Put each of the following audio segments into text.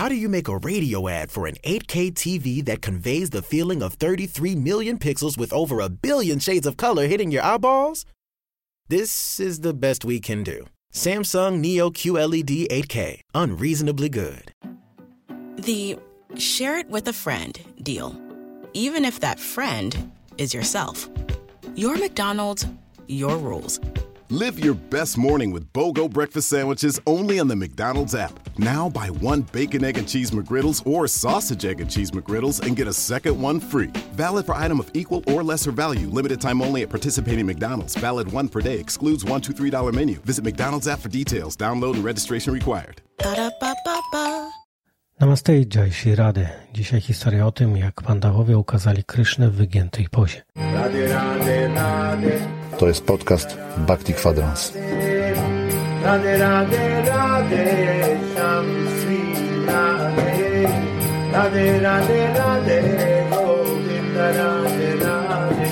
how do you make a radio ad for an 8K TV that conveys the feeling of 33 million pixels with over a billion shades of color hitting your eyeballs? This is the best we can do. Samsung Neo QLED 8K, unreasonably good. The share it with a friend deal. Even if that friend is yourself. Your McDonald's, your rules. Live your best morning with BOGO breakfast sandwiches only on the McDonald's app. Now buy one bacon, egg, and cheese McGriddles or sausage, egg, and cheese McGriddles and get a second one free. Valid for item of equal or lesser value. Limited time only at participating McDonald's. Valid one per day. Excludes one, two, three dollar menu. Visit McDonald's app for details. Download and registration required. Ba-da-ba-ba-ba. Namaste, Jai Shri Rady. Dzisiaj historia o tym, jak pandawowie ukazali Krysznę w wygiętej pozie. To jest podcast Bhakti Kwadrans. Radhe Radhe Radhe Radhe Radhe Radhe Govinda Radhe Radhe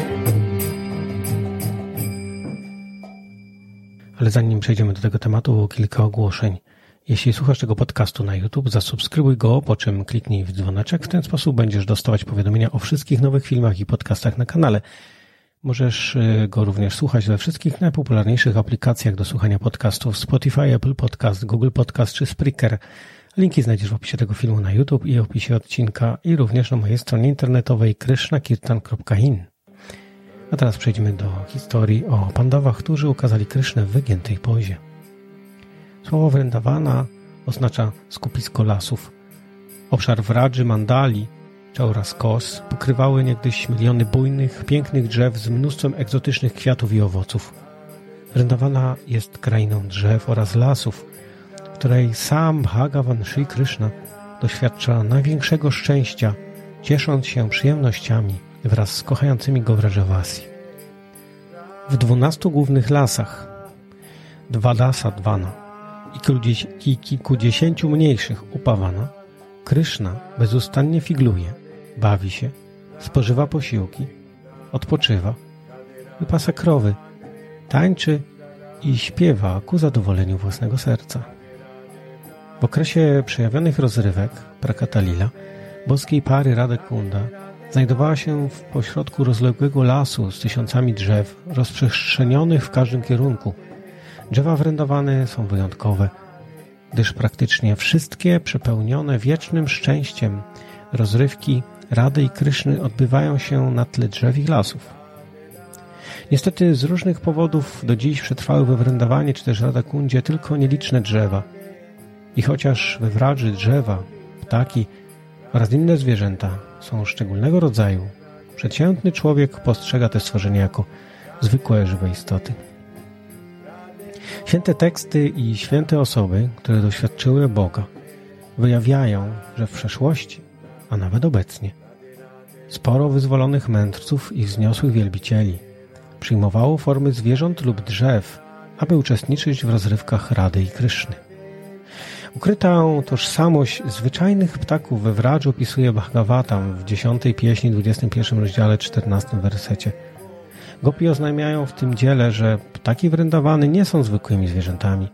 Ale zanim przejdziemy do tego tematu, kilka ogłoszeń. Jeśli słuchasz tego podcastu na YouTube, zasubskrybuj go, po czym kliknij w dzwoneczek. W ten sposób będziesz dostawać powiadomienia o wszystkich nowych filmach i podcastach na kanale. Możesz y, go również słuchać we wszystkich najpopularniejszych aplikacjach do słuchania podcastów Spotify, Apple Podcast, Google Podcast czy Spreaker. Linki znajdziesz w opisie tego filmu na YouTube i opisie odcinka i również na mojej stronie internetowej krishnakirtan.in. A teraz przejdźmy do historii o pandawach, którzy ukazali Krysznę w wygiętej pozie. Słowo Vrindawana oznacza skupisko lasów. Obszar Wradży, Mandali czy Kos pokrywały niegdyś miliony bujnych, pięknych drzew z mnóstwem egzotycznych kwiatów i owoców. Vrindawana jest krainą drzew oraz lasów, w której sam Bhagavan Sri Krishna doświadcza największego szczęścia, ciesząc się przyjemnościami wraz z kochającymi go Vrajavasi. W dwunastu głównych lasach dwa lasa Dwana i kilkudziesięciu mniejszych Upawana Kryszna bezustannie figluje, bawi się, spożywa posiłki, odpoczywa, wypasa krowy, tańczy i śpiewa ku zadowoleniu własnego serca. W okresie przejawionych rozrywek Prakatalila, boskiej pary Radekunda znajdowała się w pośrodku rozległego lasu z tysiącami drzew rozprzestrzenionych w każdym kierunku. Drzewa wrędowane są wyjątkowe – gdyż praktycznie wszystkie przepełnione wiecznym szczęściem rozrywki Rady i Kryszny odbywają się na tle drzew i lasów. Niestety z różnych powodów do dziś przetrwały we Wrędawanie czy też Radakundzie tylko nieliczne drzewa. I chociaż we Wradży drzewa, ptaki oraz inne zwierzęta są szczególnego rodzaju, przeciętny człowiek postrzega te stworzenia jako zwykłe żywe istoty. Święte teksty i święte osoby, które doświadczyły Boga, wyjawiają, że w przeszłości, a nawet obecnie, sporo wyzwolonych mędrców i wzniosłych wielbicieli przyjmowało formy zwierząt lub drzew, aby uczestniczyć w rozrywkach Rady i Kryszny. Ukrytą tożsamość zwyczajnych ptaków we Wradżu opisuje Bhagavatam w 10 pieśni, 21 rozdziale, 14 wersecie – Gopi oznajmiają w tym dziele, że ptaki wrędowany nie są zwykłymi zwierzętami.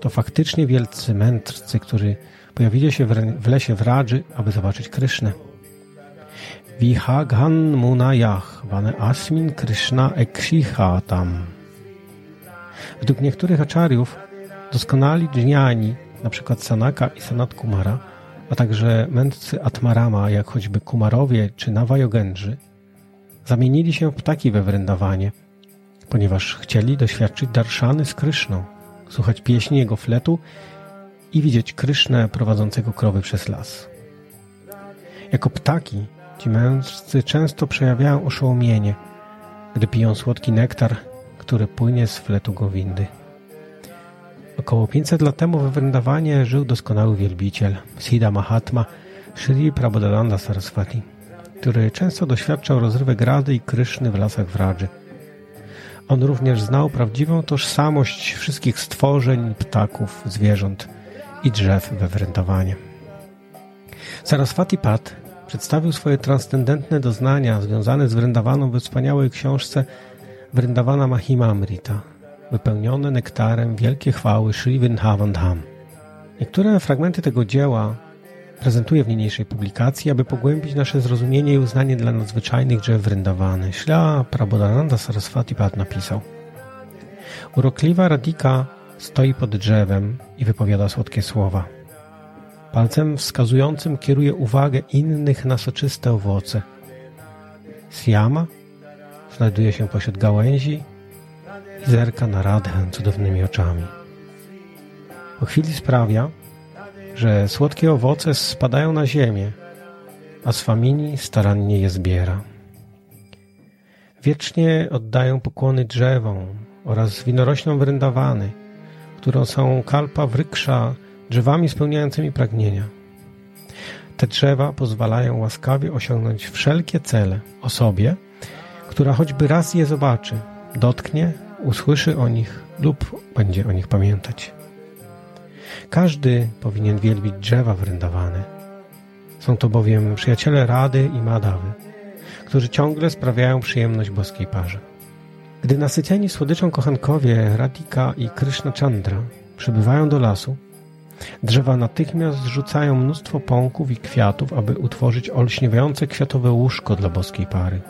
To faktycznie wielcy mędrcy, którzy pojawili się w lesie w Radży, aby zobaczyć Krysznę. Vihaghan munayah vane asmin Krishna ekshihatam. Według niektórych aczariów doskonali dżniani, np. Sanaka i Sanat Kumara, a także mędrcy Atmarama, jak choćby Kumarowie czy Navajogendrzy, zamienili się w ptaki we wrędowanie, ponieważ chcieli doświadczyć darszany z Kryszną, słuchać pieśni jego fletu i widzieć Krysznę prowadzącego krowy przez las. Jako ptaki ci mędrcy często przejawiają oszołomienie, gdy piją słodki nektar, który płynie z fletu Gowindy. Około 500 lat temu we Vrindawanie żył doskonały wielbiciel, Siddha Mahatma, Sri Prabodhananda Saraswati który często doświadczał rozrywek Rady i Kryszny w lasach Wradży. On również znał prawdziwą tożsamość wszystkich stworzeń, ptaków, zwierząt i drzew we Wrętowanie. Saraswati Pat przedstawił swoje transcendentne doznania związane z Wrędawaną we wspaniałej książce Vrindawana Mahima Amrita, wypełnione nektarem wielkie chwały Sri Vrindavan. Niektóre fragmenty tego dzieła Prezentuję w niniejszej publikacji, aby pogłębić nasze zrozumienie i uznanie dla nadzwyczajnych drzew Vrindavany. Śla Prabodhananda Saraswati Pad napisał Urokliwa Radika stoi pod drzewem i wypowiada słodkie słowa. Palcem wskazującym kieruje uwagę innych na soczyste owoce. Siama znajduje się pośród gałęzi i zerka na Radhę cudownymi oczami. Po chwili sprawia, że słodkie owoce spadają na ziemię, a Swamini starannie je zbiera. Wiecznie oddają pokłony drzewom oraz winoroślom wrędawany, którą są kalpa wryksza drzewami spełniającymi pragnienia. Te drzewa pozwalają łaskawie osiągnąć wszelkie cele osobie, która choćby raz je zobaczy, dotknie, usłyszy o nich lub będzie o nich pamiętać. Każdy powinien wielbić drzewa wrędowane. Są to bowiem przyjaciele Rady i Madawy, którzy ciągle sprawiają przyjemność boskiej parze. Gdy nasyceni słodyczą kochankowie Radika i Krishna Chandra przybywają do lasu, drzewa natychmiast zrzucają mnóstwo pąków i kwiatów, aby utworzyć olśniewające kwiatowe łóżko dla boskiej pary.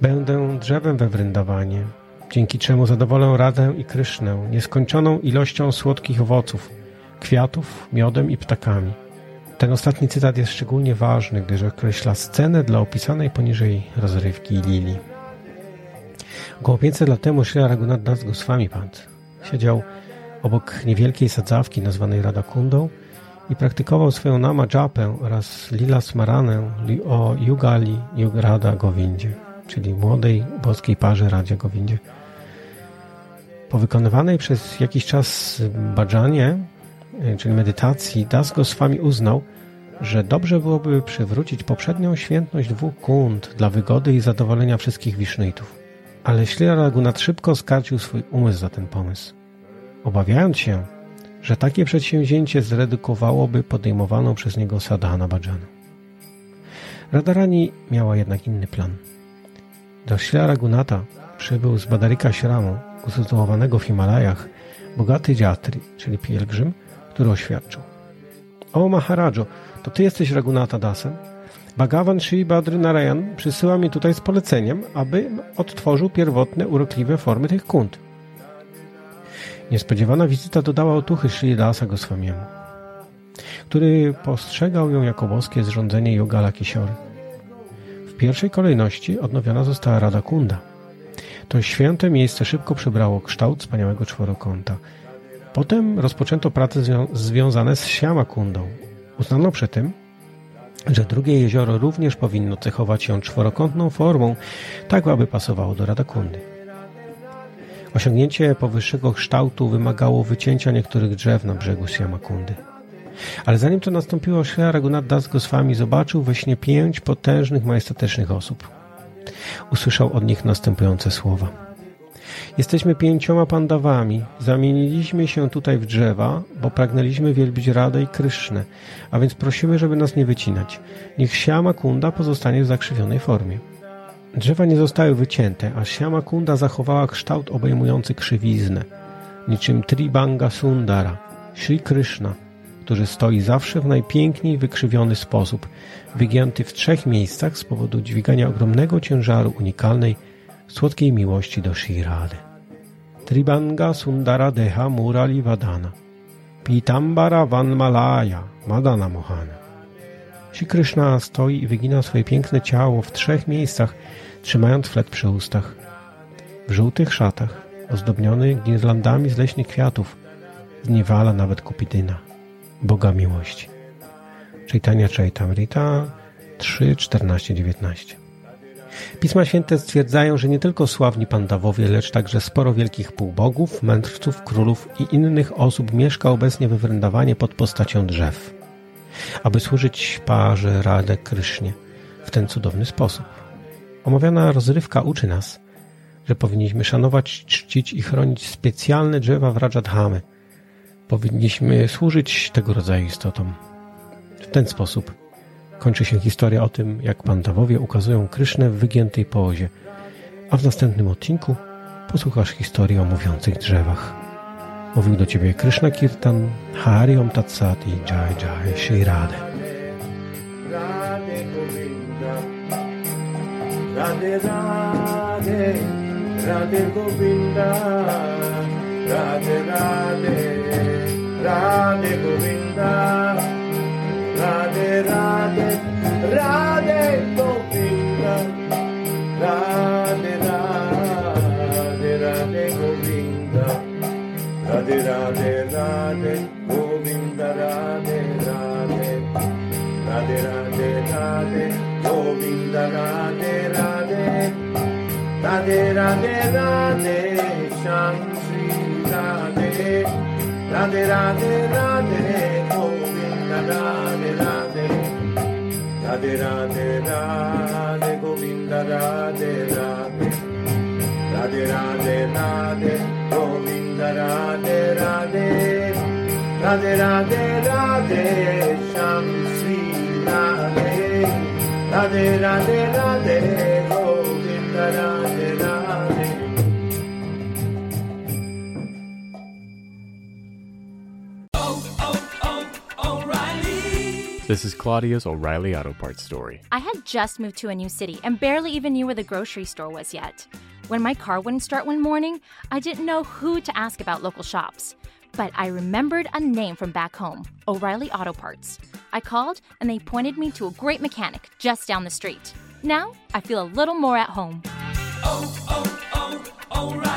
Będę drzewem we Wryndawanie, dzięki czemu zadowolę Radę i Krysznę nieskończoną ilością słodkich owoców, kwiatów, miodem i ptakami. Ten ostatni cytat jest szczególnie ważny, gdyż określa scenę dla opisanej poniżej rozrywki Lili. Około 500 lat temu Sri Raghunath Goswami Pant siedział obok niewielkiej sadzawki nazwanej Radakundą i praktykował swoją nama japę oraz lila smaranę o Yugali Yugrada Govindzie, czyli młodej boskiej parze Radzie Govindzie. Po wykonywanej przez jakiś czas bhajanie, e, czyli medytacji, Das Goswami uznał, że dobrze byłoby przywrócić poprzednią świętność dwóch kund dla wygody i zadowolenia wszystkich wisznytów. Ale Ślira Ragunat szybko skarcił swój umysł za ten pomysł, obawiając się, że takie przedsięwzięcie zredukowałoby podejmowaną przez niego sadhana bhajana. Radharani miała jednak inny plan. Do Ślira Ragunata przybył z Badarika Śramu, usytuowanego w Himalajach, bogaty dziatri, czyli pielgrzym, który oświadczył. O Maharadżo, to ty jesteś Ragunata Dasem? Bhagavan Sri Badry Narayan przysyła mi tutaj z poleceniem, aby odtworzył pierwotne, urokliwe formy tych kund. Niespodziewana wizyta dodała otuchy Sri Dasa Goswamiemu, który postrzegał ją jako boskie zrządzenie Yogala Kisiory. Pierwszej kolejności odnowiona została Rada Kunda. To święte miejsce szybko przybrało kształt wspaniałego czworokąta. Potem rozpoczęto prace zwią związane z Siamakundą. Uznano przy tym, że drugie jezioro również powinno cechować się czworokątną formą, tak aby pasowało do Radakundy. Osiągnięcie powyższego kształtu wymagało wycięcia niektórych drzew na brzegu Siamakundy. Ale zanim to nastąpiło, Sri Raghunath Goswami zobaczył we śnie pięć potężnych, majestatycznych osób. Usłyszał od nich następujące słowa. Jesteśmy pięcioma pandawami. Zamieniliśmy się tutaj w drzewa, bo pragnęliśmy wielbić Radę i Krysznę, a więc prosimy, żeby nas nie wycinać. Niech Siama Kunda pozostanie w zakrzywionej formie. Drzewa nie zostały wycięte, a Siama Kunda zachowała kształt obejmujący krzywiznę, niczym Tribanga Sundara, Sri który stoi zawsze w najpiękniej wykrzywiony sposób, wygięty w trzech miejscach z powodu dźwigania ogromnego ciężaru unikalnej, słodkiej miłości do Shirady. Tribanga Sundara Deha Murali Vadana Pitambara Vanmalaya Madana Mohana Shri Krishna stoi i wygina swoje piękne ciało w trzech miejscach, trzymając flet przy ustach. W żółtych szatach, ozdobiony girlandami z leśnych kwiatów, zniewala nawet Kupidyna, Boga miłości. Chaitanya Chaitamrita 3, 14, 19 Pisma Święte stwierdzają, że nie tylko sławni pandawowie, lecz także sporo wielkich półbogów, mędrców, królów i innych osób mieszka obecnie we Wrędawanie pod postacią drzew, aby służyć parze Radę Krysznie w ten cudowny sposób. Omawiana rozrywka uczy nas, że powinniśmy szanować, czcić i chronić specjalne drzewa w Rajadhamy. Powinniśmy służyć tego rodzaju istotom. W ten sposób kończy się historia o tym, jak pandawowie ukazują Krysznę w wygiętej pozie, a w następnym odcinku posłuchasz historii o mówiących drzewach. Mówił do Ciebie Krishna Kirtan, Hari Om Tat Sat i Jai Jai Shri Radhe. Radhe Radhe Radhe Govinda Radhe Radhe Radhe Govinda Radhe Radhe Radhe Govinda Radhe Radhe Radhe Govinda Radhe Radhe Radhe Govinda Radhe Radhe Radhe Radhe Radhe Govinda Radhe Radhe Radhe Radhe Radhe Radhe Radhe Govinda Radhe Radhe Radhe Radhe Radhe Govinda Radhe Radhe Radhe Radhe Radhe Govinda Radhe Radhe Radhe Radhe Radhe Sham Shri Radhe Radhe Radhe Radhe This is Claudia's O'Reilly Auto Parts story. I had just moved to a new city and barely even knew where the grocery store was yet. When my car wouldn't start one morning, I didn't know who to ask about local shops. But I remembered a name from back home O'Reilly Auto Parts. I called and they pointed me to a great mechanic just down the street. Now I feel a little more at home. Oh, oh, oh,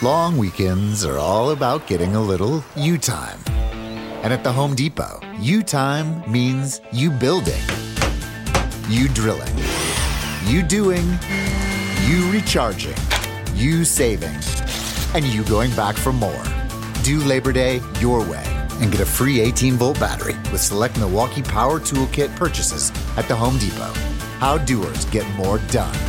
Long weekends are all about getting a little you time. And at the Home Depot, you time means you building, you drilling, you doing, you recharging, you saving, and you going back for more. Do Labor Day your way and get a free 18 volt battery with select Milwaukee Power Toolkit purchases at the Home Depot. How doers get more done.